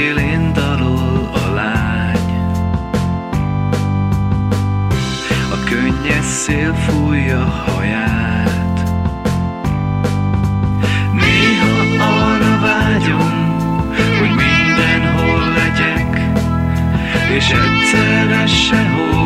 szélén dalol a lány. A könnyes szél fújja haját. Néha arra vágyom, hogy mindenhol legyek, és egyszerre sehol.